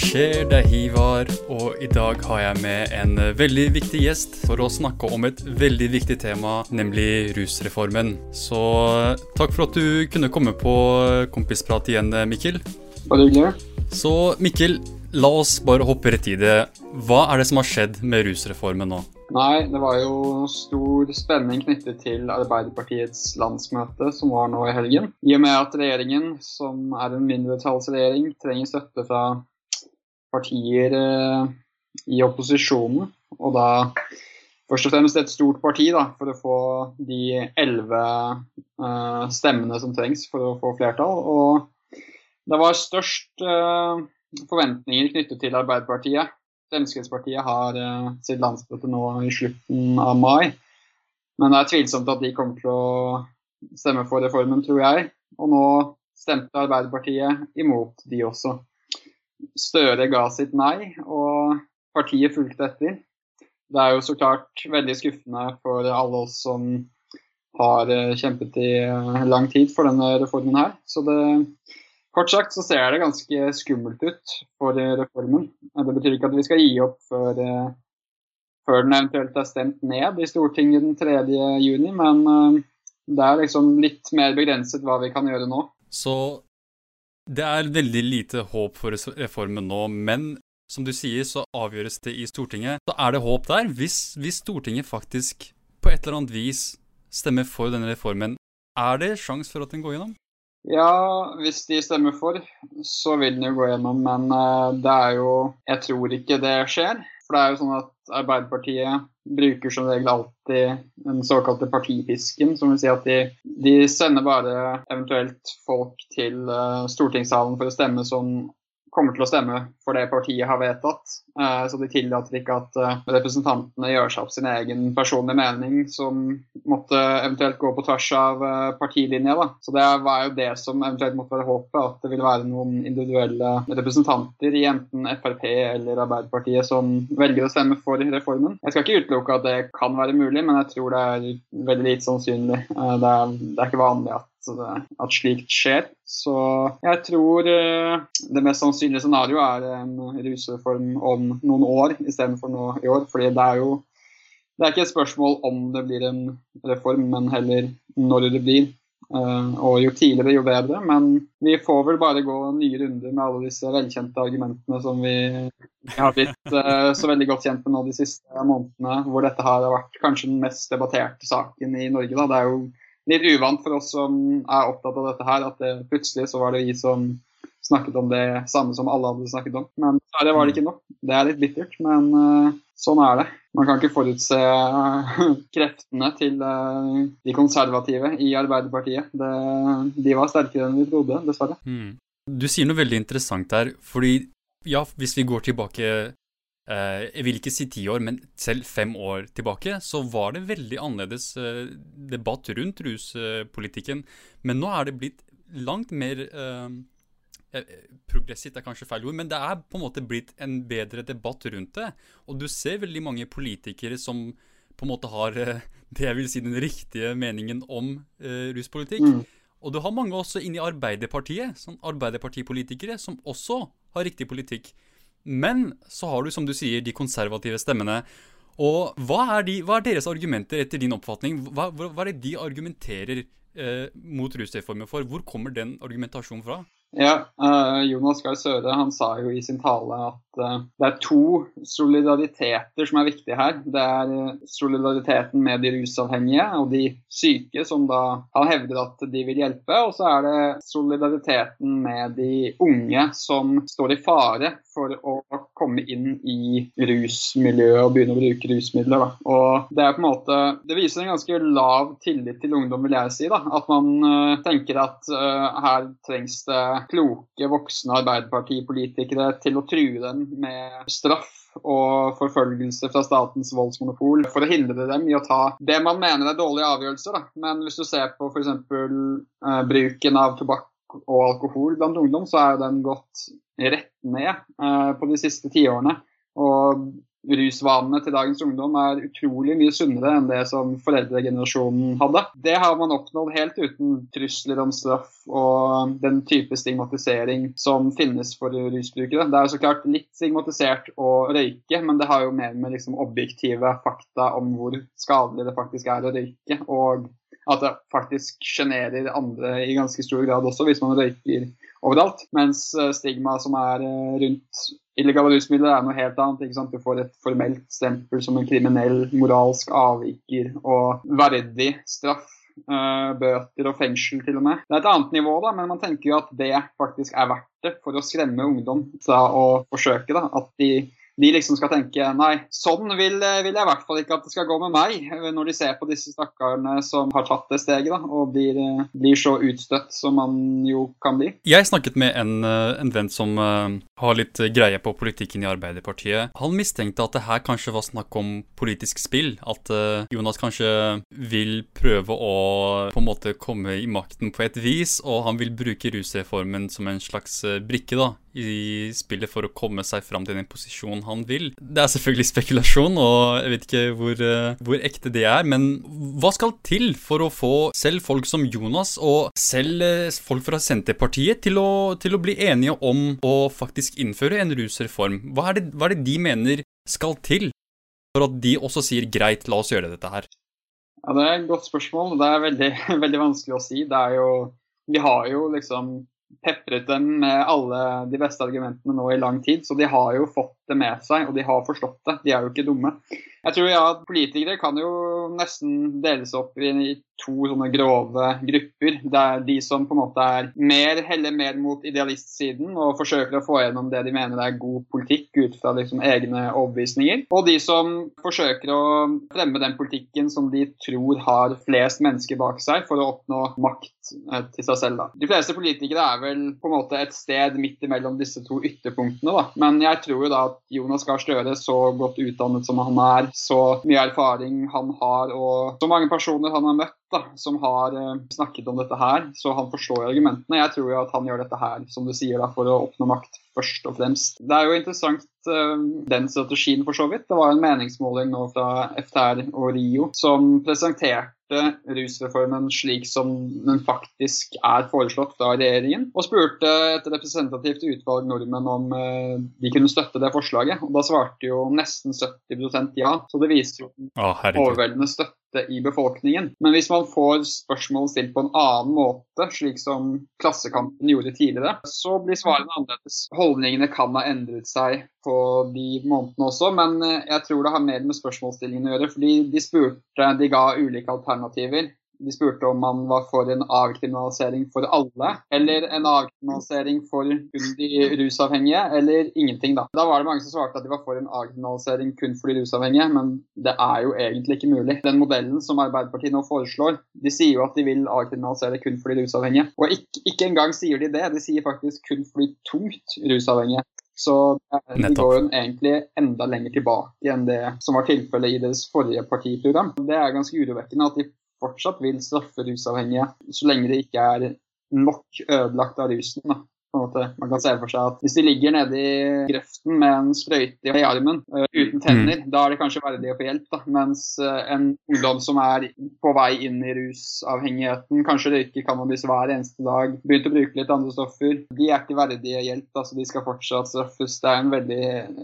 skjer? Det er Hivar, og i dag har jeg med en veldig viktig gjest for å snakke om et veldig viktig tema, nemlig rusreformen. Så takk for at du kunne komme på Kompisprat igjen, Mikkel. Bare hyggelig. Så Mikkel, la oss bare hoppe rett i det. Hva er det som har skjedd med rusreformen nå? Nei, det var jo stor spenning knyttet til Arbeiderpartiets landsmøte som var nå i helgen. I og med at regjeringen, som er en mindretallsregjering, trenger støtte fra partier eh, i opposisjonen, og da først og fremst et stort parti da, for å få de elleve eh, stemmene som trengs for å få flertall. Og det var størst eh, forventninger knyttet til Arbeiderpartiet. Fremskrittspartiet har uh, sitt landsmøte nå i slutten av mai. Men det er tvilsomt at de kommer til å stemme for reformen, tror jeg. Og nå stemte Arbeiderpartiet imot de også. Støre ga sitt nei, og partiet fulgte etter. Det er jo så klart veldig skuffende for alle oss som har eh, kjempet i eh, lang tid for denne reformen her. Så det Kort sagt så ser det ganske skummelt ut for reformen. Det betyr ikke at vi skal gi opp før, eh, før den eventuelt er stemt ned i Stortinget den 3. juni, men eh, det er liksom litt mer begrenset hva vi kan gjøre nå. Så det er veldig lite håp for reformen nå, men som du sier, så avgjøres det i Stortinget. Så er det håp der, hvis, hvis Stortinget faktisk på et eller annet vis stemmer for denne reformen. Er det sjanse for at den går gjennom? Ja, hvis de stemmer for, så vil den jo gå gjennom. Men uh, det er jo Jeg tror ikke det skjer. For det er jo sånn at Arbeiderpartiet bruker som regel alltid den såkalte partipisken, som vil si at de, de sender bare eventuelt folk til uh, stortingssalen for å stemme som kommer til å stemme for det partiet har vedtatt. Eh, så de tillater ikke at eh, representantene gjør seg opp sin egen personlige mening som måtte eventuelt gå på tvers av eh, partilinja. Da. Så det var jo det som eventuelt måtte være håpet, at det ville være noen individuelle representanter i enten Frp eller Arbeiderpartiet som velger å stemme for reformen. Jeg skal ikke utelukke at det kan være mulig, men jeg tror det er veldig lite sannsynlig. Det er, det er ikke vanlig at at slikt skjer. Så jeg tror eh, det mest sannsynlige scenarioet er en rusreform om noen år istedenfor nå i år. fordi det er jo det er ikke et spørsmål om det blir en reform, men heller når det blir. Uh, og jo tidligere, jo bedre. Men vi får vel bare gå nye runder med alle disse velkjente argumentene som vi har blitt uh, så veldig godt kjent med nå de siste månedene, hvor dette har vært kanskje den mest debatterte saken i Norge. Da. Det er jo litt uvant for oss som er opptatt av dette her, at det, plutselig så var det vi som snakket om det samme som alle hadde snakket om. Men det var det ikke nok. Det er litt bittert, men uh, sånn er det. Man kan ikke forutse uh, kreftene til uh, de konservative i Arbeiderpartiet. Det, de var sterkere enn vi trodde, dessverre. Mm. Du sier noe veldig interessant der, fordi ja, hvis vi går tilbake jeg vil ikke si ti år, men selv fem år tilbake, så var det veldig annerledes eh, debatt rundt ruspolitikken. Men nå er det blitt langt mer eh, Progressivt er kanskje feil ord, men det er på en måte blitt en bedre debatt rundt det. Og du ser veldig mange politikere som på en måte har det jeg vil si den riktige meningen om ruspolitikk. Mm. Og du har mange også inne i Arbeiderpartiet, sånn Arbeiderpartipolitikere, som også har riktig politikk. Men så har du, som du sier, de konservative stemmene. Og hva er, de, hva er deres argumenter etter din oppfatning? Hva, hva er det de argumenterer eh, mot rusreformen for? Hvor kommer den argumentasjonen fra? Ja, uh, Jonas Gahr Søre han sa jo i sin tale at det er to solidariteter som er viktige her. Det er uh, solidariteten med de rusavhengige og de syke, som da han hevder at de vil hjelpe. Og så er det solidariteten med de unge som står i fare for å komme inn i rusmiljøet og begynne å bruke rusmidler. Da. Og Det er på en måte, det viser en ganske lav tillit til ungdom, vil jeg si. da, At man tenker at her trengs det kloke, voksne Arbeiderpartipolitikere til å true dem med straff og forfølgelse fra statens voldsmonopol for å hindre dem i å ta det man mener er dårlige avgjørelser. Da. Men hvis du ser på f.eks. Eh, bruken av tobakk og alkohol blant ungdom, så er den gått rett ned eh, på de siste tiårene. Og rusvanene til dagens ungdom er utrolig mye sunnere enn det som foreldregenerasjonen hadde. Det har man oppnådd helt uten trusler om straff og den type stigmatisering som finnes for rusbrukere. Det er jo så klart litt stigmatisert å røyke, men det har jo mer med liksom objektive fakta om hvor skadelig det faktisk er å røyke. og at det faktisk sjenerer andre i ganske stor grad også, hvis man røyker overalt. Mens stigmaet stigma som er eh, rundt illegale rusmidler, er noe helt annet. ikke sant? Du får et formelt stempel som en kriminell, moralsk avviker og verdig straff. Uh, bøter og fengsel, til og med. Det er et annet nivå, da, men man tenker jo at det faktisk er verdt det for å skremme ungdom fra å forsøke. da, At de de liksom skal tenke nei, sånn vil, vil, jeg i hvert fall ikke at det skal gå med meg, når de ser på disse stakkarene som har tatt det steget da, og blir, blir, så utstøtt som man jo kan bli. Jeg snakket med en, en venn som har litt greie på politikken i Arbeiderpartiet. Han mistenkte at det her kanskje var snakk om politisk spill. At uh, Jonas kanskje vil prøve å på en måte komme i makten på et vis, og han vil bruke rusreformen som en slags uh, brikke da, i spillet for å komme seg fram til den posisjonen han vil. Det er selvfølgelig spekulasjon, og jeg vet ikke hvor, hvor, ekte det er. Men hva skal til for å få selv folk som Jonas, og selv folk fra Senterpartiet, til å, til å, bli enige om å faktisk innføre en rusreform? Hva er, det, hva er det de mener skal til for at de også sier greit, la oss gjøre dette her? Ja, Det er et godt spørsmål. Det er veldig, veldig vanskelig å si. Det er jo, vi har jo liksom pepret dem med alle de beste argumentene nå i lang tid, så de har jo fått det med seg, og de har forstått det. De er jo ikke dumme. Jeg tror ja, Politikere kan jo nesten deles opp i to sånne grove grupper. Det er de som på en måte er mer, heller mer mot idealistsiden og forsøker å få gjennom det de mener er god politikk ut fra liksom egne overbevisninger. Og de som forsøker å fremme den politikken som de tror har flest mennesker bak seg for å oppnå makt eh, til seg selv. Da. De fleste politikere er vel på en måte et sted midt imellom disse to ytterpunktene. Da. Men jeg tror jo da at Jonas Gahr Støre, så godt utdannet som han er, så mye erfaring han har og så mange personer han har møtt da, som har uh, snakket om dette her, så han forstår argumentene. Jeg tror jo at han gjør dette her som du sier da, for å oppnå makt først og fremst. Det er jo interessant uh, den strategien for så vidt. Det var en meningsmåling nå fra FTR og Rio som presenterte rusreformen slik som den faktisk er foreslått fra regjeringen, og spurte et representativt utvalg nordmenn om uh, de kunne støtte det forslaget. Og da svarte jo nesten 70% ja, så det viser jo overveldende støtte i befolkningen. Men hvis man får spørsmål stilt på en annen måte, slik som Klassekampen gjorde tidligere, så blir svarene annerledes. Holdningene kan ha endret seg på de månedene også, men eh, jeg tror det har mer med spørsmålsstillingen å gjøre. fordi de spurte, de ga ulike alternativer. De spurte om man var for en avkriminalisering for alle, eller en avkriminalisering for kun de rusavhengige, eller ingenting, da. Da var det mange som svarte at de var for en avkriminalisering kun for de rusavhengige, men det er jo egentlig ikke mulig. Den modellen som Arbeiderpartiet nå foreslår, de sier jo at de vil avkriminalisere kun for de rusavhengige. Og ikke, ikke engang sier de det, de sier faktisk kun for de tungt rusavhengige. Så de går jo egentlig enda lenger tilbake enn det som var tilfellet i deres forrige partiprogram. Det er ganske urovekkende at de fortsatt vil straffe rusavhengige så lenge det ikke er nok ødelagt av rusen. Da. Man kan se for seg at hvis de ligger nede i grøften med en sprøyte i armen uh, uten tenner, mm. da er det kanskje verdig å få hjelp. Da. Mens uh, en ungdom som er på vei inn i rusavhengigheten, kanskje røyker cannabis hver eneste dag, begynte å bruke litt andre stoffer, de er ikke verdige hjelp. Da, så de skal fortsatt straffes. Det er en veldig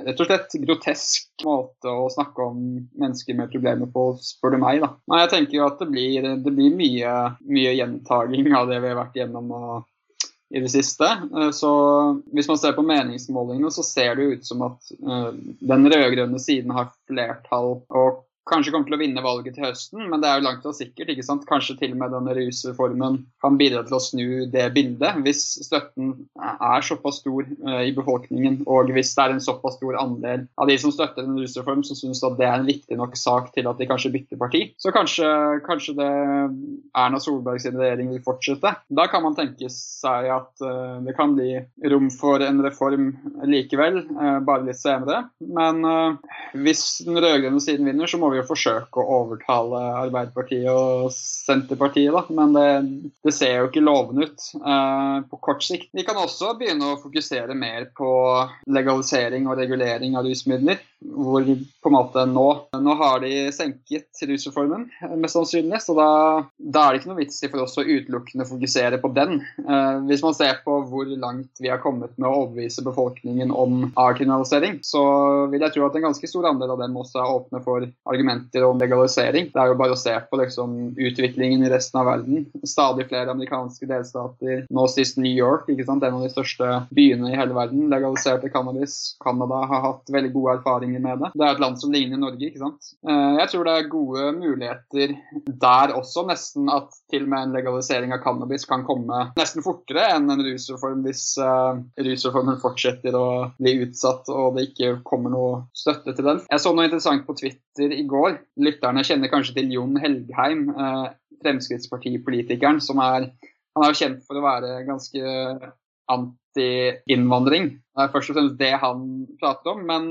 rett og slett grotesk måte å snakke om mennesker med problemer på, spør du meg. da. Men jeg tenker jo at det blir, det blir mye, mye gjentaging av det vi har vært gjennom. og i det siste. Eh, så hvis man ser på meningsmålingene, så ser det ut som at eh, den rød-grønne siden har flertall og kanskje kommer til å vinne valget til høsten, men det er jo langt fra sikkert. ikke sant? Kanskje til og med denne rusreformen kan bidra til å snu det bildet. Hvis støtten er såpass stor uh, i befolkningen, og hvis det er en såpass stor andel av de som støtter en rusreform, som syns det er en viktig nok sak til at de kanskje bytter parti, så kanskje, kanskje det Erna Solbergs regjering vil fortsette. Da kan man tenke seg at uh, det kan bli rom for en reform likevel, uh, bare litt senere. Men hvis den rød-grønne siden vinner, så må må vi jo forsøke å overtale Arbeiderpartiet og Senterpartiet, da. Men det, det ser jo ikke lovende ut uh, på kort sikt. Vi kan også begynne å fokusere mer på legalisering og regulering av rusmidler. Hvor på en måte nå Nå har de senket rusreformen, mest sannsynlig. Så da, da er det ikke noe vits i for oss å utelukkende fokusere på den. Uh, hvis man ser på hvor langt vi har kommet med å overbevise befolkningen om avkriminalisering, så vil jeg tro at en ganske stor andel av dem også er åpne for argumenter om legalisering. Det er jo bare å se på liksom, utviklingen i resten av verden. Stadig flere amerikanske delstater, nå sist New York, ikke sant? en av de største byene i hele verden, legaliserte cannabis. Canada har hatt veldig gode erfaringer med det. Det er et land som ligner Norge, ikke sant. Eh, jeg tror det er gode muligheter der også, nesten at til og med en legalisering av cannabis kan komme nesten fortere enn en rusreform hvis uh, rusreformen fortsetter å bli utsatt og det ikke kommer noe støtte til den. Jeg så noe interessant på Twitter i går. Lytterne kjenner kanskje til Jon Helgheim, uh, Fremskrittspartipolitikeren, som er Han er jo kjent for å være ganske anti-innvandring. Det er først og fremst det han prater om. Men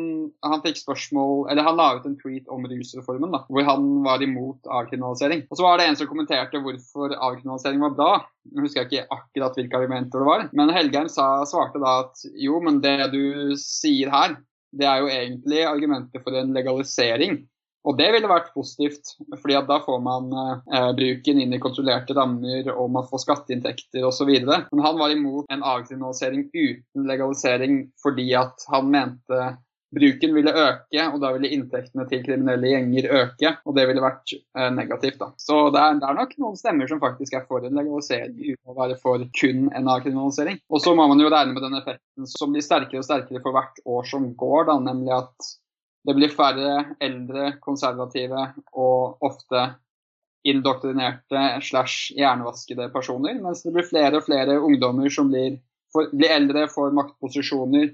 han fikk spørsmål, eller han la ut en tweet om rusreformen, da, hvor han var imot avkriminalisering. Og så var det en som kommenterte hvorfor avkriminalisering var bra. Jeg husker ikke akkurat hvilke argumenter det var. Men Helgheim svarte da at jo, men det du sier her, det er jo egentlig argumenter for en legalisering. Og det ville vært positivt, fordi da får man eh, bruken inn i kontrollerte rammer, og man får skatteinntekter osv. Men han var imot en avkriminalisering uten legalisering fordi at han mente bruken ville øke, og da ville inntektene til kriminelle gjenger øke. Og det ville vært eh, negativt. da. Så det er, det er, nok noen stemmer som faktisk er for en legalisering uten å være for kun en avkriminalisering. Og så må man jo regne med den effekten som blir sterkere og sterkere for hvert år som går, da, nemlig at det blir færre eldre, konservative og ofte indoktrinerte slash hjernevaskede personer, mens det blir flere og flere ungdommer som blir, for, blir eldre, får maktposisjoner.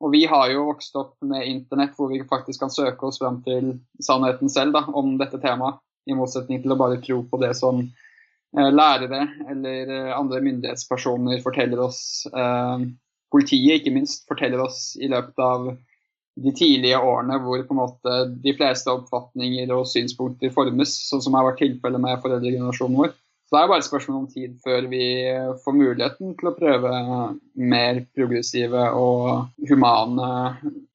Og vi har jo vokst opp med internett hvor vi faktisk kan søke oss fram til sannheten selv da, om dette temaet, i motsetning til å bare tro på det som eh, lærere eller eh, andre myndighetspersoner forteller oss. Eh, politiet, ikke minst, forteller oss i løpet av de tidlige årene hvor på en måte de fleste oppfatninger og synspunkter formes, sånn som har vært tilfellet med foreldregenerasjonen vår. Så det er bare et spørsmål om tid før vi får muligheten til å prøve mer progressive og humane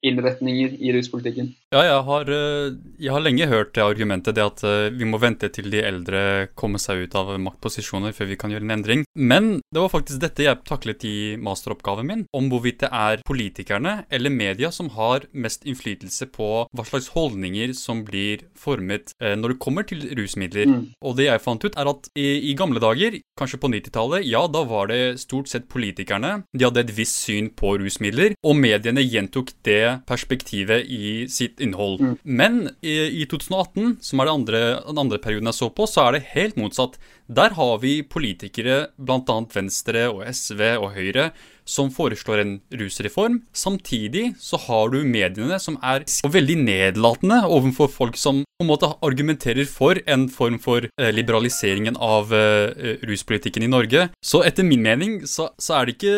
innretninger i ruspolitikken. Ja, jeg har, eh, jeg har, lenge hørt det argumentet det at eh, vi må vente til de eldre kommer seg ut av maktposisjoner før vi kan gjøre en endring. Men det var faktisk dette jeg taklet i masteroppgaven min, om hvorvidt det er politikerne eller media som har mest innflytelse på hva slags holdninger som blir formet eh, når det kommer til rusmidler. Mm. Og det jeg fant ut, er at i, i gamle dager, kanskje på 90-tallet, ja, da var det stort sett politikerne. De hadde et visst syn på rusmidler, og mediene gjentok det perspektivet i sitt innhold. Mm. Men i, i, 2018, som er andre, den andre perioden jeg så på, så er det helt motsatt. Der har vi politikere, bl.a. Venstre og SV og Høyre, som foreslår en rusreform. Samtidig så har du mediene som er veldig nedlatende overfor folk som på en måte argumenterer for en form for eh, liberaliseringen av uh, ruspolitikken i Norge. Så etter min mening så, så er det ikke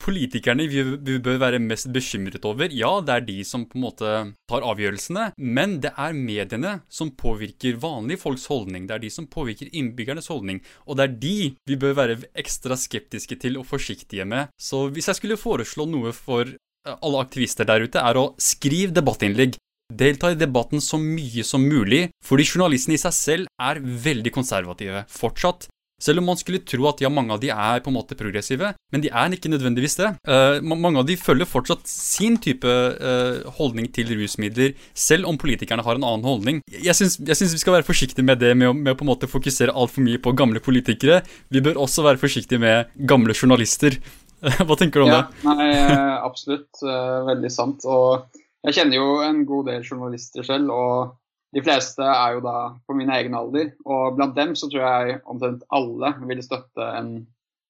politikerne vi, vi, bør være mest bekymret over. Ja, det er de som på en måte tar avgjørelsene, men det er mediene som påvirker vanlige folks holdning. Det er de som påvirker innbyggernes holdning, og det er de vi bør være ekstra skeptiske til og forsiktige med. Så så hvis jeg skulle foreslå noe for eh, alle aktivister der ute, er å skrive debattinnlegg. Delta i debatten så mye som mulig, fordi journalistene i seg selv er veldig konservative fortsatt. Selv om man skulle tro at ja, mange av de er på en måte progressive, men de er ikke nødvendigvis det. Uh, mange av de følger fortsatt sin type uh, holdning til rusmidler, selv om politikerne har en annen holdning. Jeg syns, vi skal være forsiktige med det, med å, med å på en måte fokusere altfor mye på gamle politikere. Vi bør også være forsiktige med gamle journalister. Hva tenker du om ja, det? Nei, eh, absolutt. Eh, veldig sant. Og jeg kjenner jo en god del journalister selv, og de fleste er jo da på min egen alder. Og blant dem så tror jeg omtrent alle ville støtte en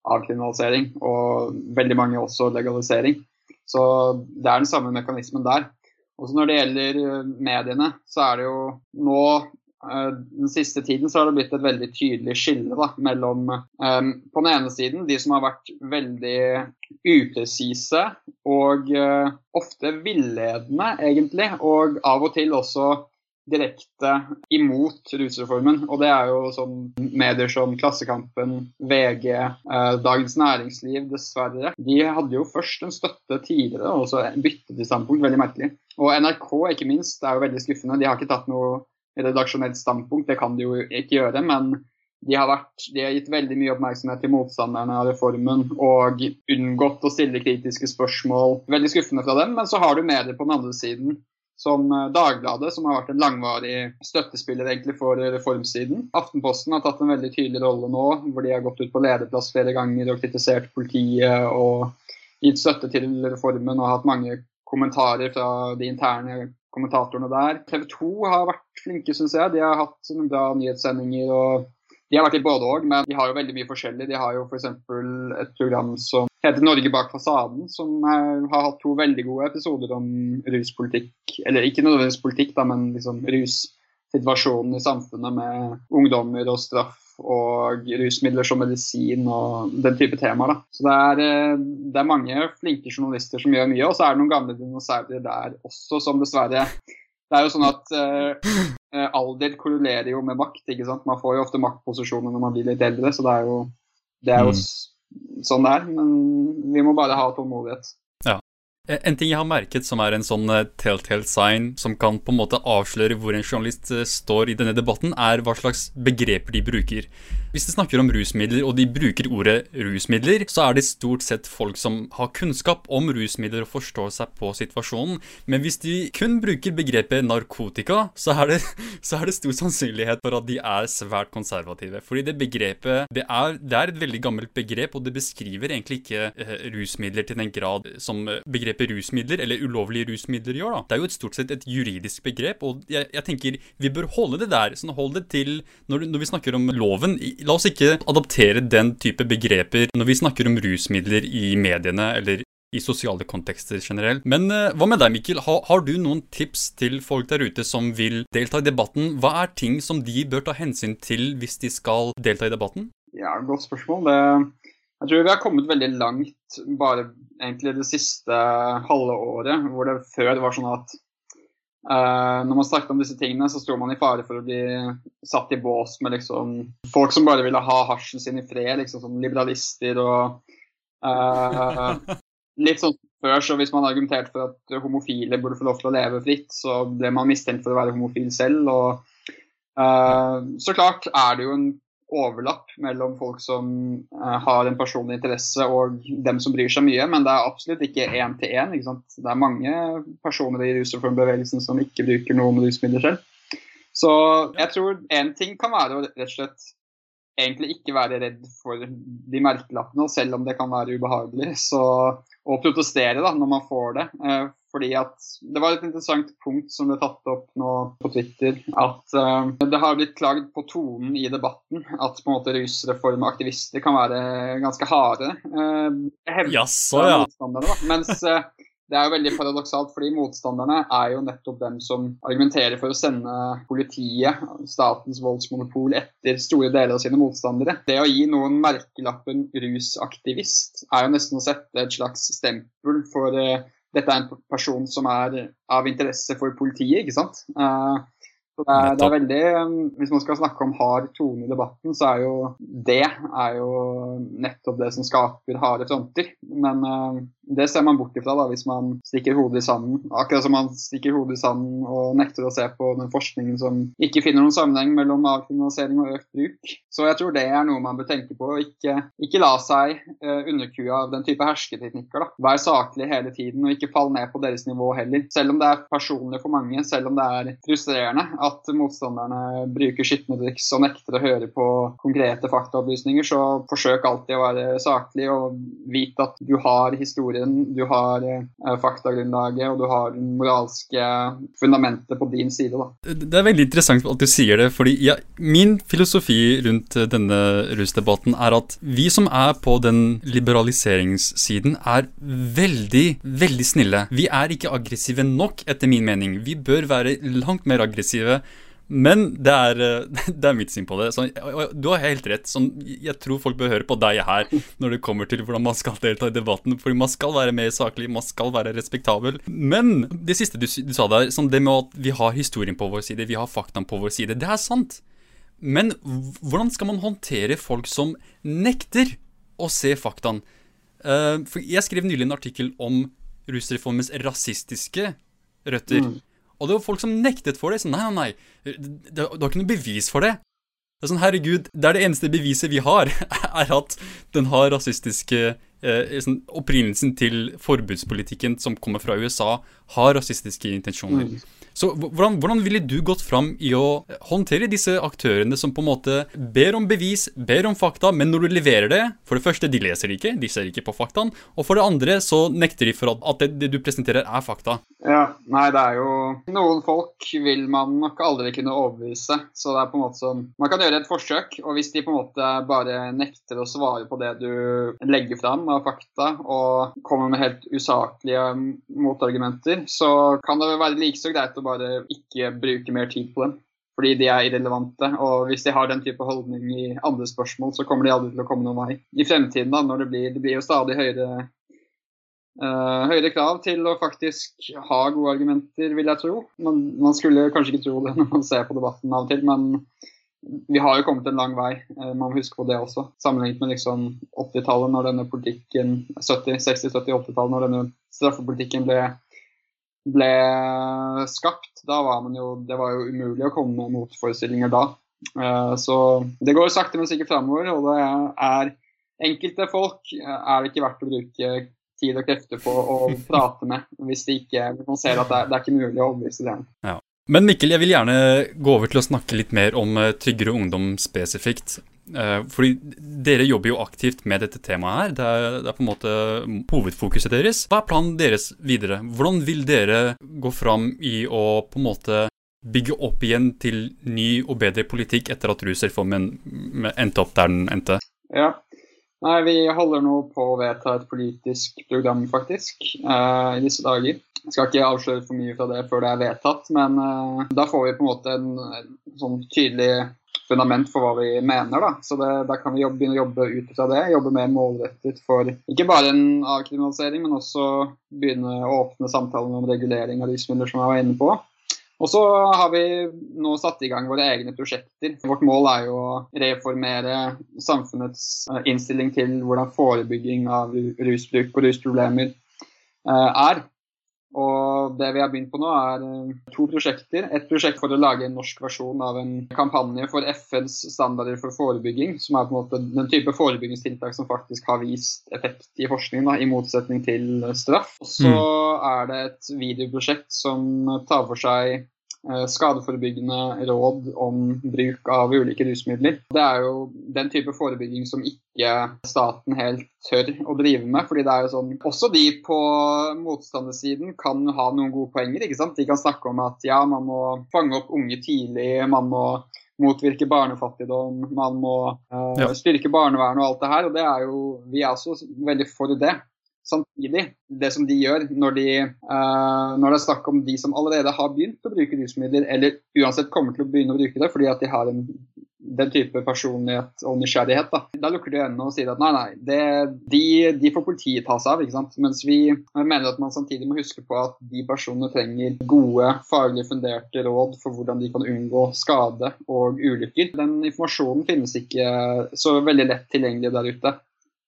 avkriminalisering, og veldig mange også legalisering. Så det er den samme mekanismen der. Og når det gjelder eh, mediene, så er det jo nå den siste tiden så har det blitt et veldig tydelig skille da, mellom um, på den ene siden de som har vært veldig upresise og uh, ofte villedende, egentlig, og av og til også direkte imot rusreformen. Og det er jo sånn medier som Klassekampen, VG, eh, Dagens Næringsliv, dessverre. De hadde jo først en støtte tidligere, og så byttet de standpunkt. Veldig merkelig. Og NRK, ikke minst, er jo veldig skuffende. De har ikke tatt noe redaksjonelt standpunkt, det kan de jo ikke gjøre. men de har, vært, de har, gitt veldig mye oppmerksomhet til motstanderne av reformen og unngått å stille kritiske spørsmål. Veldig skuffende fra dem. Men så har du medier på den andre siden som eh, Dagbladet, som har vært en langvarig støttespiller egentlig for reformsiden. Aftenposten har tatt en veldig tydelig rolle nå, hvor de har gått ut på lederplass flere ganger og kritisert politiet og gitt støtte til reformen og hatt mange kommentarer fra de interne kommentatorene der. TV 2 har vært flinke, syns jeg. De har hatt noen bra nyhetssendinger. og de har vært i både òg, men de har jo veldig mye forskjellig. De har jo f.eks. et program som heter 'Norge bak fasaden', som har hatt to veldig gode episoder om ruspolitikk. Eller ikke nødvendigvis politikk, da, men liksom russituasjonen i samfunnet med ungdommer og straff og rusmidler som medisin og den type temaer. Da. Så det er, eh, det er mange flinke journalister som gjør mye, og så er det noen gamle dinosaurer der også som dessverre det er jo sånn at uh, alder korrelerer jo med makt. ikke sant? Man får jo ofte maktposisjoner når man blir litt eldre, så det er jo, det er jo mm. sånn det er. Men vi må bare ha tålmodighet. Eh, en ting jeg har merket som er en sånn eh, telltale sign, som kan på en måte avsløre hvor en journalist eh, står i denne debatten, er hva slags begreper de bruker. Hvis de snakker om rusmidler, og de bruker ordet rusmidler, så er det stort sett folk som har kunnskap om rusmidler og forstår seg på situasjonen. Men hvis de kun bruker begrepet narkotika, så er det, så er det stor sannsynlighet for at de er svært konservative. Fordi det begrepet det er, det er et veldig gammelt begrep, og det beskriver egentlig ikke eh, rusmidler til den grad som begrepet begrepet rusmidler, eller ulovlige rusmidler, gjør. da. Det er jo et stort sett et juridisk begrep, og jeg, jeg tenker vi bør holde det der. sånn Hold det til når, når, vi snakker om loven. La oss ikke adaptere den type begreper når vi snakker om rusmidler i mediene eller i sosiale kontekster generelt. Men uh, hva med deg, Mikkel? Ha, har du noen tips til folk der ute som vil delta i debatten? Hva er ting som de bør ta hensyn til hvis de skal delta i debatten? Ja, Godt spørsmål. Det jeg tror vi har kommet veldig langt bare egentlig det siste halve året, hvor det før var sånn at uh, når man snakket om disse tingene, så sto man i fare for å bli satt i bås med liksom folk som bare ville ha hasjen sin i fred, liksom som liberalister og uh, Litt sånn før, så hvis man argumenterte for at homofile burde få lov til å leve fritt, så ble man mistenkt for å være homofil selv. og uh, så klart er det jo en overlapp mellom folk som uh, har en personlig interesse og dem som bryr seg mye, men det er absolutt ikke én til én. Det er mange personer i rusreformbevegelsen som ikke bruker noe med rusmidler selv. Så jeg tror én ting kan være å rett og slett egentlig ikke være redd for de merkelappene, selv om det kan være ubehagelig. Så å protestere da, når man får det. Uh, fordi at Det var et interessant punkt som ble tatt opp nå på Twitter. At uh, det har blitt klagd på tonen i debatten. At på en måte rusreformaktivister kan være ganske harde. Uh, Jaså, ja. Mens det er jo veldig paradoksalt, fordi motstanderne er jo nettopp dem som argumenterer for å sende politiet, statens voldsmonopol, etter store deler av sine motstandere. Det å gi noen merkelappen rusaktivist er jo nesten å sette et slags stempel for dette er en person som er av interesse for politiet, ikke sant. Uh, så det er, det er, veldig, um, Hvis man skal snakke om hard tone i debatten, så er jo det er jo nettopp det som skaper harde fronter. Men uh, det ser man bort ifra da, hvis man stikker hodet i sanden. Akkurat som man stikker hodet i sanden og nekter å se på den forskningen som ikke finner noen sammenheng mellom avkriminalisering og økt bruk. Så jeg tror det er noe man bør tenke på. Ikke, ikke la seg uh, underkue av den type hersketeknikker. da. Vær saklig hele tiden, og ikke fall ned på deres nivå heller. Selv om det er personlig for mange, selv om det er frustrerende at motstanderne bruker skitne triks og nekter å høre på konkrete faktaopplysninger, så forsøk alltid å være saklig og vite at du har historien, du har eh, faktagrunnlaget og du har det moralske fundamentet på din side. Da. Det er veldig interessant at du sier det, fordi ja, min filosofi rundt denne rusdebatten er at vi som er på den liberaliseringssiden, er veldig, veldig snille. Vi er ikke aggressive nok, etter min mening. Vi bør være langt mer aggressive Men det er, eh, det er mitt syn på det. Så, du har helt rett. Sånn, jeg tror folk bør høre på deg her når det kommer til hvordan man skal delta i debatten. Fordi man skal være mer saklig, man skal være respektabel. Men det siste du, du sa der, sånn det med at vi har historien på vår side, vi har faktaen på vår side, det er sant. Men hvordan skal man håndtere folk som nekter å se faktaen? Uh, for jeg skrev nylig en artikkel om rusreformens rasistiske røtter. Mm. Og det var folk som nektet for det. Sånn, nei, nei, nei, du har ikke noe bevis for det. Det er sånn, herregud, det er det eneste beviset vi har, er at den har rasistiske eh, sånn, Opprinnelsen til forbudspolitikken som kommer fra USA, har rasistiske intensjoner. Mm. Så hvordan, hvordan, ville du gått fram i å håndtere disse aktørene som på en måte ber om bevis, ber om fakta, men når du leverer det For det første, de leser ikke, de ser ikke på faktaen. Og for det andre så nekter de for at det, det du presenterer, er fakta. Ja, nei, det er jo Noen folk vil man nok aldri kunne overbevise. Så det er på en måte sånn Man kan gjøre et forsøk, og hvis de på en måte bare nekter å svare på det du legger fram av fakta, og kommer med helt usaklige motargumenter, så kan det være like så greit å bare ikke bruke mer tid på dem. Fordi de er irrelevante. Og hvis de har den type holdning i andre spørsmål, så kommer de aldri til å komme noen vei. I fremtiden, da, når det blir, det blir jo stadig høyere, uh, høyere krav til å faktisk ha gode argumenter, vil jeg tro. Man, man, skulle kanskje ikke tro det når man ser på debatten av og til, men vi har jo kommet en lang vei. Uh, man må huske på det også. Sammenlignet med liksom 80-tallet, når denne politikken 70, 60-, 70-, 80-tallet, når denne straffepolitikken ble ble skapt, da var man jo Det var jo umulig å komme med motforestillinger da. Eh, så det går sakte, men sikkert framover. Og det er enkelte folk eh, er det ikke verdt å bruke tid og krefter på å prate med hvis de ikke, man ser at det er, det er ikke mulig å overbevise dem. Ja. Men Mikkel, jeg vil gjerne gå over til å snakke litt mer om eh, Tryggere ungdom spesifikt. Eh, fordi dere jobber jo aktivt med dette temaet her. Det er, det er, på en måte hovedfokuset deres. Hva er planen deres videre? Hvordan vil dere gå fram i å på en måte bygge opp igjen til ny og bedre politikk etter at rusreformen endte opp der den endte? Ja, Nei, Vi holder nå på å vedta et politisk program, faktisk, uh, i disse dager. Jeg skal ikke avsløre for mye fra det før det er vedtatt, men uh, da får vi på en måte en, en sånn tydelig fundament for hva vi mener. Da. Så det, Der kan vi jobbe, begynne å jobbe ut fra det. Jobbe mer målrettet for ikke bare en avkriminalisering, men også begynne å åpne samtalen om regulering av rusmidler, som jeg var inne på. Og så har vi nå satt i gang våre egne prosjekter. Vårt mål er jo å reformere samfunnets eh, innstilling til hvordan forebygging av rusbruk og rusproblemer eh, er. Og det vi har begynt på nå, er eh, to prosjekter. Et prosjekt for å lage en norsk versjon av en kampanje for FNs standarder for forebygging, som er på en måte den type forebyggingstiltak som faktisk har vist effekt i forskning, da, i motsetning til straff. Og så mm. er det et videoprosjekt som tar for seg skadeforebyggende råd om bruk av ulike rusmidler. Det er jo den type forebygging som ikke staten helt tør å drive med. fordi det er jo sånn, Også de på motstandersiden kan ha noen gode poenger. ikke sant? De kan snakke om at ja, man må fange opp unge tidlig, man må motvirke barnefattigdom, man må uh, styrke barnevernet og alt det her. og det er jo, Vi er også veldig for det. Samtidig, det som de gjør når, de, uh, når det er snakk om de som allerede har begynt å bruke rusmidler, eller uansett kommer til å begynne å bruke det fordi at de har en, den type personlighet og nysgjerrighet, da, da lukker de øynene og sier at nei, nei, det, de, de, får politiet ta seg av. ikke sant? Mens vi mener at man samtidig må huske på at de personene trenger gode, faglig funderte råd for hvordan de kan unngå skade og ulykker. Den informasjonen finnes ikke så veldig lett tilgjengelig der ute.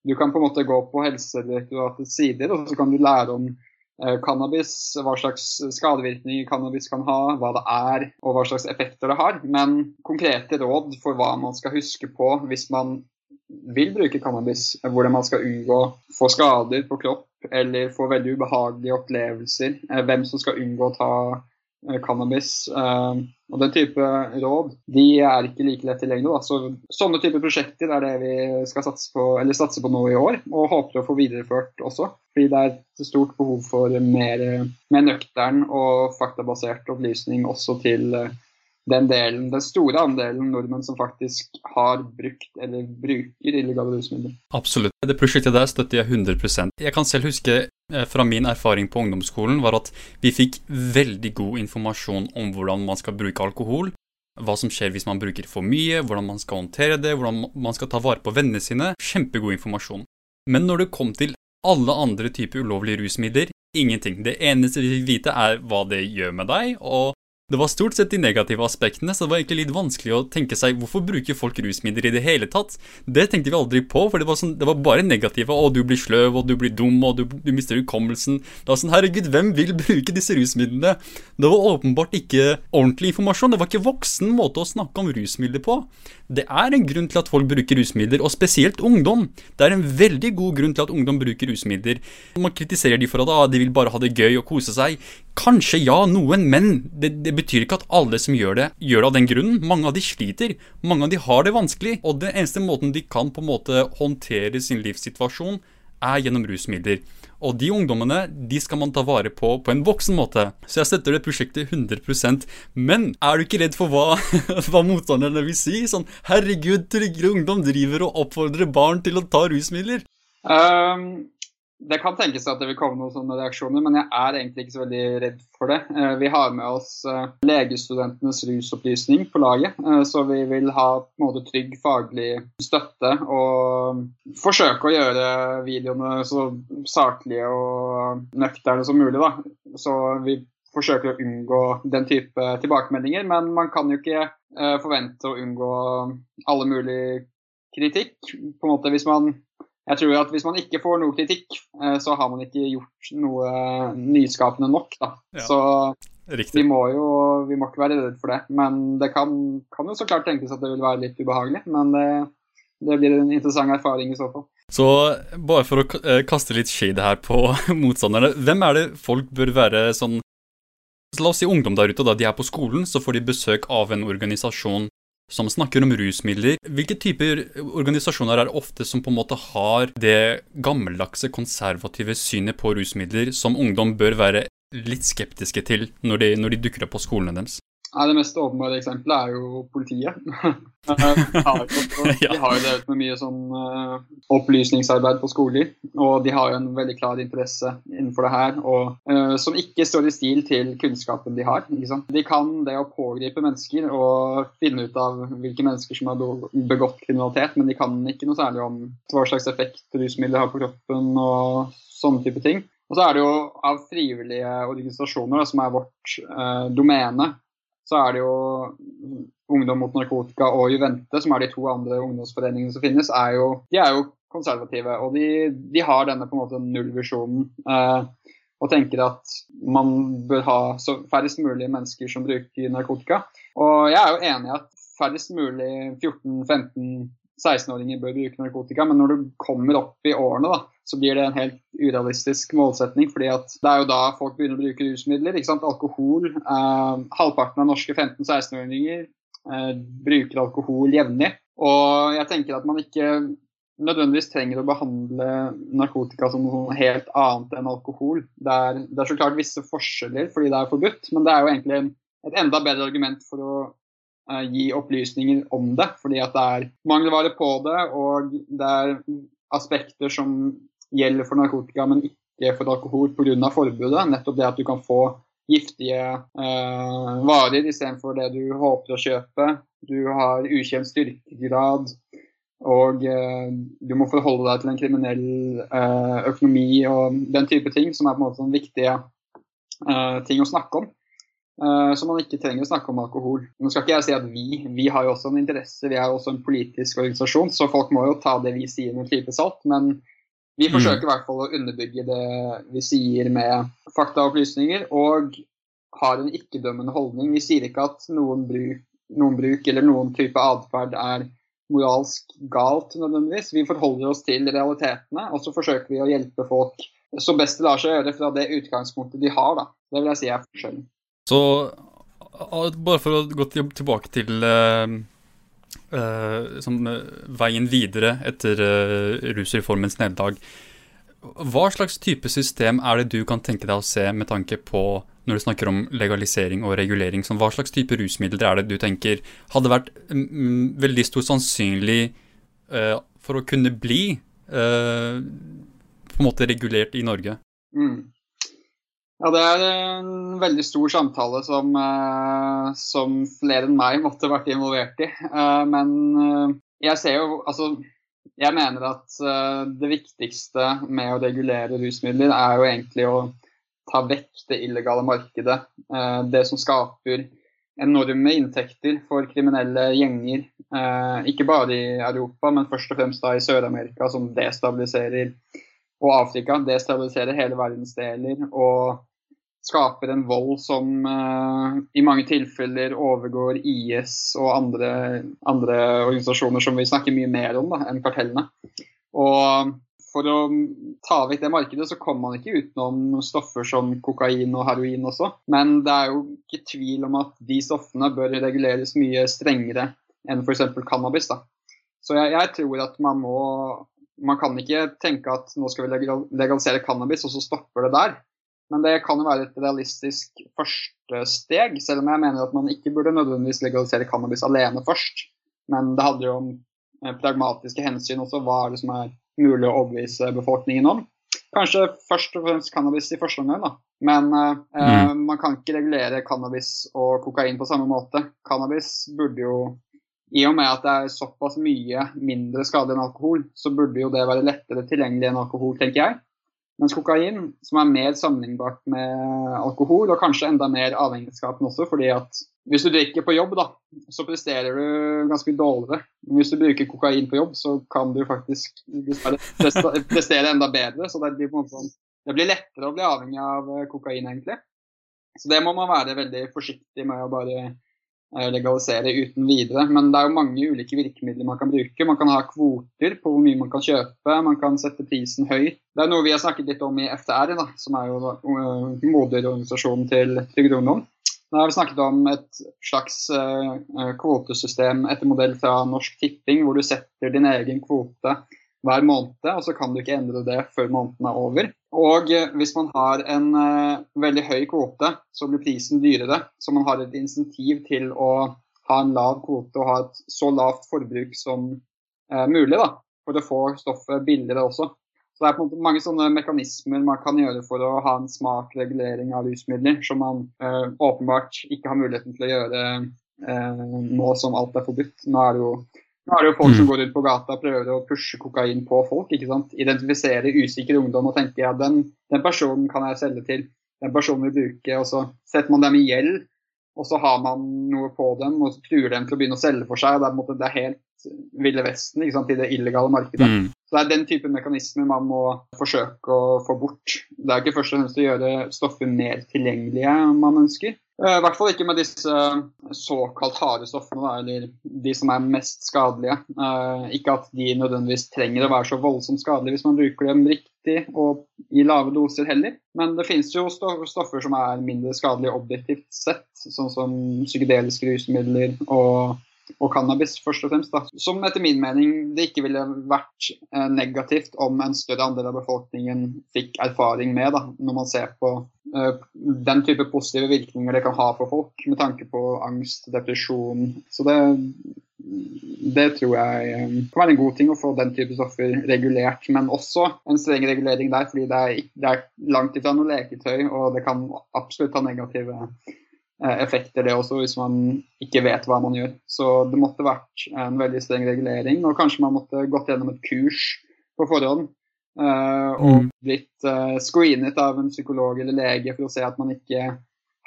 Du kan på en måte gå på Helsedirektoratets sider og så kan du lære om eh, cannabis, hva slags skadevirkninger cannabis kan ha, hva det er og hva slags effekter det har. Men konkrete råd for hva man skal huske på hvis man vil bruke cannabis, hvordan man skal unngå få skader på kropp eller få veldig ubehagelige opplevelser, eh, hvem som skal unngå å ta cannabis uh, og den type råd, de er ikke like lett tilgjengelige. Så, sånne type prosjekter er det vi skal satse på, eller satse på nå i år, og håper å få videreført også. Fordi det er et stort behov for mer, mer nøktern og faktabasert opplysning også til uh, den delen, den store andelen nordmenn som faktisk har brukt eller bruker illegale rusmidler. Absolutt. Det prosjektet der støtter jeg 100 Jeg kan selv huske eh, fra min erfaring på ungdomsskolen var at vi fikk veldig god informasjon om hvordan man skal bruke alkohol. hva som skjer hvis man bruker for mye, hvordan man skal håndtere det, hvordan man skal ta vare på vennene sine. Kjempegod informasjon. Men når det kom til alle andre typer ulovlige rusmidler, ingenting. Det eneste vi fikk vite, er hva det gjør med deg, og det var stort sett de negative aspektene, så det var egentlig litt vanskelig å tenke seg hvorfor bruker folk rusmidler i det hele tatt. Det tenkte vi aldri på, for det var, sånn, det var bare negative. Å, du blir sløv, og du blir dum, og du, du mister hukommelsen. Det var sånn, herregud, hvem vil bruke disse rusmidlene? Det var åpenbart ikke ordentlig informasjon. Det var ikke voksen måte å snakke om rusmidler på. Det er en grunn til at folk bruker rusmidler, og spesielt ungdom. Det er en veldig god grunn til at ungdom bruker rusmidler. Man kritiserer de for at ah, de vil bare ha det gøy og kose seg. Kanskje ja, noen, men det, det, betyr ikke at alle som gjør det, gjør det av den grunnen. Mange av de sliter. Mange av de har det vanskelig. Og den eneste måten de kan på en måte håndtere sin livssituasjon, er gjennom rusmidler. Og de ungdommene de skal man ta vare på på en voksen måte. Så jeg støtter det prosjektet 100% Men er du ikke redd for hva, hva motstanderne vil si? Sånn herregud, tryggere ungdom driver og oppfordrer barn til å ta rusmidler. Um, det kan tenkes at det vil komme noen sånne reaksjoner, men jeg er egentlig ikke så veldig redd for det. Eh, vi har med oss eh, legestudentenes rusopplysning på laget, eh, så vi vil ha på en måte trygg faglig støtte og forsøke å gjøre videoene så saklige og nøkterne som mulig. Da. Så vi forsøker å unngå den type tilbakemeldinger, men man kan jo ikke forvente å unngå alle mulige kritikk. På en måte Hvis man jeg tror at hvis man ikke får noe kritikk, eh, så har man ikke gjort noe nyskapende nok. Da. Ja, så riktig. vi må jo vi må ikke være redde for det. Men det kan, kan, jo så klart tenkes at det vil være litt ubehagelig. Men det, det blir en interessant erfaring i så fall. Så bare for å eh, kaste litt shade her på motstanderne, hvem er det folk bør være sånn La oss si ungdom der ute, da de er på skolen, så får de besøk av en organisasjon som snakker om rusmidler. Hvilke typer organisasjoner er det ofte som på en måte har det gammeldagse, konservative synet på rusmidler som ungdom bør være litt skeptiske til når de, når de dukker opp på skolene deres? Ja, det mest åpenbare eksempelet er jo politiet. de har jo drevet med mye sånn uh, opplysningsarbeid på skoler, og de har jo en veldig klar interesse innenfor det her, og, uh, som ikke står i stil til kunnskapen de har. De kan det å pågripe mennesker og finne ut av hvilke mennesker som har begått kriminalitet, men de kan ikke noe særlig om hva slags effekt rusmidler har på kroppen og sånne type ting. Og så er det jo av frivillige organisasjoner som er vårt eh, domene så er det jo Ungdom mot narkotika og Juvente, som er de to andre ungdomsforeningene som finnes, er jo, de er jo konservative. Og de, de har denne på en måte nullvisjonen eh, og tenker at man bør ha så færrest mulig mennesker som bruker narkotika. Og jeg er jo enig i at færrest mulig 14-15 16-åringer bør bruke narkotika, men når du kommer opp i årene, da, så blir det en helt urealistisk målsetning. fordi det er jo da folk begynner å bruke rusmidler. ikke sant? Alkohol. Eh, halvparten av norske 15-16-åringer eh, bruker alkohol jevnlig. Og jeg tenker at man ikke nødvendigvis trenger å behandle narkotika som noe helt annet enn alkohol. Det er, det er så klart visse forskjeller fordi det er forbudt, men det er jo egentlig et enda bedre argument for å eh, gi opplysninger om det. Fordi at det er mangelvare på det, og det er aspekter som gjelder for narkotika, men ikke for alkohol pga. forbudet. Nettopp det at du kan få giftige eh, varer istedenfor det du håper å kjøpe. Du har ukjent styrkegrad. Og eh, du må forholde deg til en kriminell eh, økonomi og den type ting, som er på en måte sånn viktige ting å snakke om. Eh, så man ikke trenger å snakke om alkohol. Nå skal ikke jeg si at vi vi har jo også en interesse, vi er jo også en politisk organisasjon, så folk må jo ta det vi sier med en klype salt. Men vi mm. forsøker i hvert fall å underbygge det vi sier med fakta og har en ikke-dømmende holdning. Vi sier ikke at noen bruk, noen bruk eller noen type atferd er moralsk galt nødvendigvis. Vi forholder oss til realitetene, og så forsøker vi å hjelpe folk så best det lar seg gjøre fra det utgangspunktet de har. Da. Det vil jeg si er forskjellen. Så bare for å gå tilbake til uh, som, veien videre etter uh, rusreformens nederlag. Hva slags type system er det du kan tenke deg å se med tanke på når du snakker om legalisering og regulering? Som hva slags type rusmidler er det du tenker hadde vært mm, veldig stor sannsynlig for å kunne bli på en måte regulert i Norge? Mm. Ja, det er en veldig stor samtale som, uh, som flere enn meg måtte vært involvert i. Uh, men uh, jeg ser jo Altså, jeg mener at det viktigste med å regulere rusmidler er jo egentlig å ta vekk det illegale markedet. det som skaper enorme inntekter for kriminelle gjenger. ikke bare i Europa, men først og fremst da i Sør-Amerika, som destabiliserer og Afrika destabiliserer hele verdensdeler og skaper en vold som uh, i mange tilfeller overgår IS og andre, andre, organisasjoner som vi snakker mye mer om da, enn kartellene. Og for å ta vekk det markedet, så kommer man ikke utenom stoffer som kokain og heroin også. Men det er jo ikke tvil om at de stoffene bør reguleres mye strengere enn f.eks. cannabis. da. Så jeg, jeg, tror at man må man kan ikke tenke at nå skal vi legalisere cannabis, og så stopper det der. Men det kan jo være et realistisk første steg, selv om jeg mener at man ikke burde nødvendigvis legalisere cannabis alene først. Men det handler jo om eh, pragmatiske hensyn også. Hva er det som er mulig å overbevise befolkningen om? Kanskje først og fremst cannabis i første omgang, da. Men eh, eh mm. man kan ikke regulere cannabis og kokain på samme måte. Cannabis burde jo i og med at det er såpass mye mindre skadelig enn alkohol, så burde jo det være lettere tilgjengelig enn alkohol, tenker jeg. Mens kokain, som er mer sammenlignbart med alkohol, og kanskje enda mer avhengighetsskapende også, fordi at hvis du drikker på jobb, da, så presterer du ganske dårligere. Men hvis du bruker kokain på jobb, så kan du faktisk prestere enda bedre. Så det blir, sånn, det blir lettere å bli avhengig av kokain, egentlig. Så det må man være veldig forsiktig med å bare Eh, legalisere uten videre. Men det er jo mange ulike virkemidler man kan bruke. Man kan ha kvoter på hvor mye man kan kjøpe, man kan sette prisen høyt. Det er noe vi har snakket litt om i FTR, da, som er jo uh, moderorganisasjonen til Ungdom. Da har vi snakket om et slags uh, kvotesystem etter modell fra Norsk Tipping, hvor du setter din egen kvote hver måned, og så kan du ikke endre det før måneden er over. Og eh, hvis man har en uh, veldig høy kvote, så blir prisen dyrere. Så man har et insentiv til å ha en lav kvote og ha et så lavt forbruk som uh, mulig, da, for å få stoffet billigere også. Så Det er på en måte mange sånne mekanismer man kan gjøre for å ha en smart regulering av rusmidler, som man uh, åpenbart ikke har muligheten til å gjøre nå som alt er forbudt. Nå er det jo nå er det jo folk som mm. går ut på gata og prøver å pushe kokain på folk. ikke sant? Identifisere usikker ungdom og tenke ja, den, den personen kan jeg selge til. Den personen vil bruke, og så setter man dem i gjeld. Og så har man noe på dem og så truer dem til å begynne å selge for seg. og Det er, det er helt Ville Vesten ikke sant, i det illegale markedet. Mm. Så Det er den type mekanismer man må forsøke å få bort. Det er ikke først og fremst å gjøre stoffer mer tilgjengelige man ønsker, Eh, I hvert fall ikke med disse eh, såkalt harde stoffene, eller de som er mest skadelige. Eh, ikke at de nødvendigvis trenger å være så voldsomt skadelige hvis man bruker dem riktig og i lave doser heller. Men det finnes jo stoffer som er mindre skadelige objektivt sett, sånn som psykedeliske rusmidler og og cannabis, først og fremst. Da. Som etter min mening det ikke ville vært eh, negativt om en større andel av befolkningen fikk erfaring med, da, når man ser på eh, den type positive virkninger det kan ha for folk, med tanke på angst, depresjon. Så det, det tror jeg eh, kan være en god ting å få den type stoffer regulert, men også en streng regulering der, fordi det er, det er langt ifra noe leketøy, og det kan absolutt ha negative effekter, det også, hvis man ikke vet hva man gjør. Så det måtte vært en veldig streng regulering, og kanskje man måtte gått gjennom et kurs på forhånd. Uh, og mm. blitt uh, screenet av en psykolog eller lege for å se at man ikke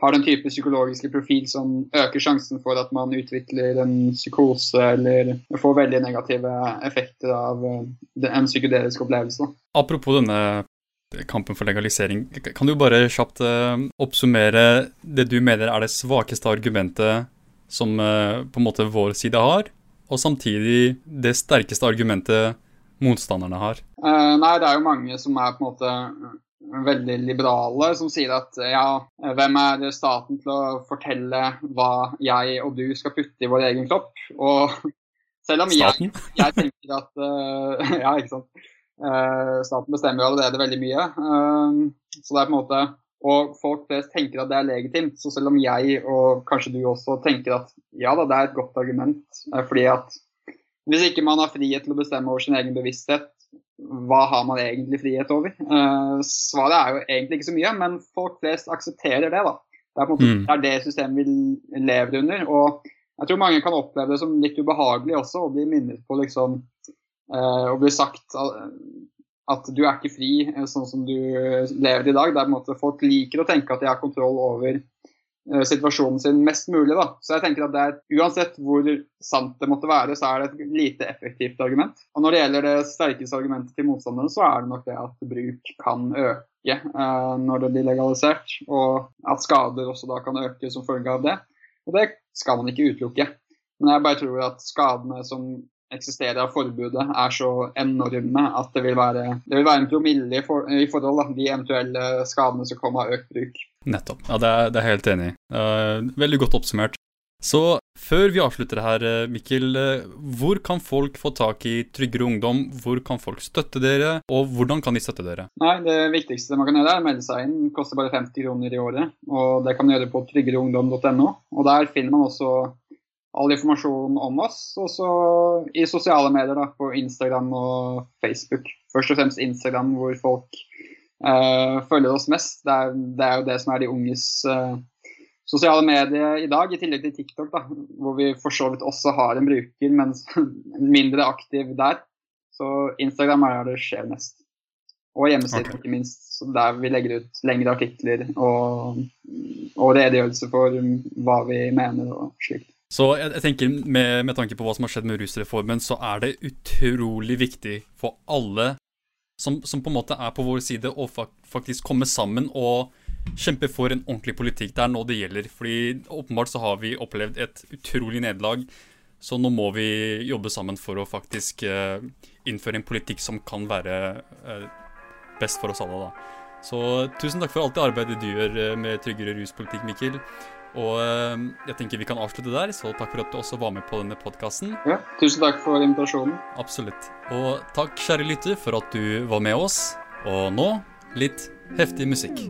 har den type psykologiske profil som øker sjansen for at man utvikler en psykose eller får veldig negative effekter av uh, en psykedelisk opplevelse. Apropos denne kampen for legalisering. Kan du bare kjapt uh, oppsummere det du mener er det svakeste argumentet som uh, på en måte vår side har, og samtidig det sterkeste argumentet motstanderne har? Uh, nei, det er jo mange som er på en måte veldig liberale, som sier at ja, hvem er staten til å fortelle hva jeg og du skal putte i vår egen kropp? Og selv om jeg, jeg tenker at Ja, ikke sant. Uh, staten bestemmer allerede veldig mye. Uh, så det er på en måte Og folk flest tenker at det er legitimt. Så selv om jeg, og kanskje du også, tenker at ja da, det er et godt argument. Uh, fordi at hvis ikke man har frihet til å bestemme over sin egen bevissthet, hva har man egentlig frihet over? Svaret er jo egentlig ikke så mye, men folk flest aksepterer det. da. Det er på en måte mm. det, er det systemet vi lever under. og jeg tror mange kan oppleve det som litt ubehagelig også, å bli minnet på liksom uh, blir sagt at du er ikke fri sånn som du lever i dag. Det er på en måte Folk liker å tenke at de har kontroll over Eh, situasjonen sin mest mulig. Da. Så jeg tenker at det er, Uansett hvor sant det måtte være, så er det et lite effektivt argument. Og Når det gjelder det sterkeste argumentet til motstanderne, så er det nok det at bruk kan øke uh, når det blir legalisert, og at skader også da kan øke som følge av det. Og det skal man ikke utelukke. Men jeg bare tror at skadene som eksisterer av forbudet, er så enorme at det vil være, det vil være en promille i, for, i forhold til de eventuelle skadene som kommer av økt bruk. Nettopp. Ja, det er, det er helt enig i. Uh, veldig godt oppsummert. Så før vi avslutter her, eh, Mikkel, uh, hvor kan folk få tak i Tryggere ungdom? Hvor kan folk støtte dere, og hvordan kan de støtte dere? Nei, Det viktigste man kan gjøre, er å melde seg inn. Det koster bare 50 kroner i året. og Det kan man gjøre på tryggereungdom.no. og Der finner man også all informasjon om oss. Og så i sosiale medier, da, på Instagram og Facebook. Først og fremst Instagram, hvor folk uh, følger oss mest. Det er, det er, jo det som er de unges uh, sosiale medier i dag, i tillegg til TikTok, da, hvor vi for så vidt også har en bruker, men mindre aktiv der. Så Instagram er der det skjer mest. Og hjemmesiden, okay. ikke minst, der vi legger ut lengre artikler og, og redegjørelse for hva vi mener og slikt. Så jeg, jeg tenker med, med, tanke på hva som har skjedd med rusreformen, så er det utrolig viktig for alle som, som på en måte er på vår side, å faktisk komme sammen og kjempe for en ordentlig politikk. Det er nå det gjelder. fordi åpenbart så har vi opplevd et utrolig nederlag. Så nå må vi jobbe sammen for å faktisk uh, innføre en politikk som kan være uh, best for oss alle. da. Så tusen takk for alt det arbeidet du gjør uh, med tryggere ruspolitikk, Mikkel. Og ehm, jeg tenker vi kan avslutte der, så takk for at du også var med på denne podkasten. Ja, tusen takk for invitasjonen. Absolutt. Og takk, kjære lytter, for at du var med oss. Og nå litt heftig musikk.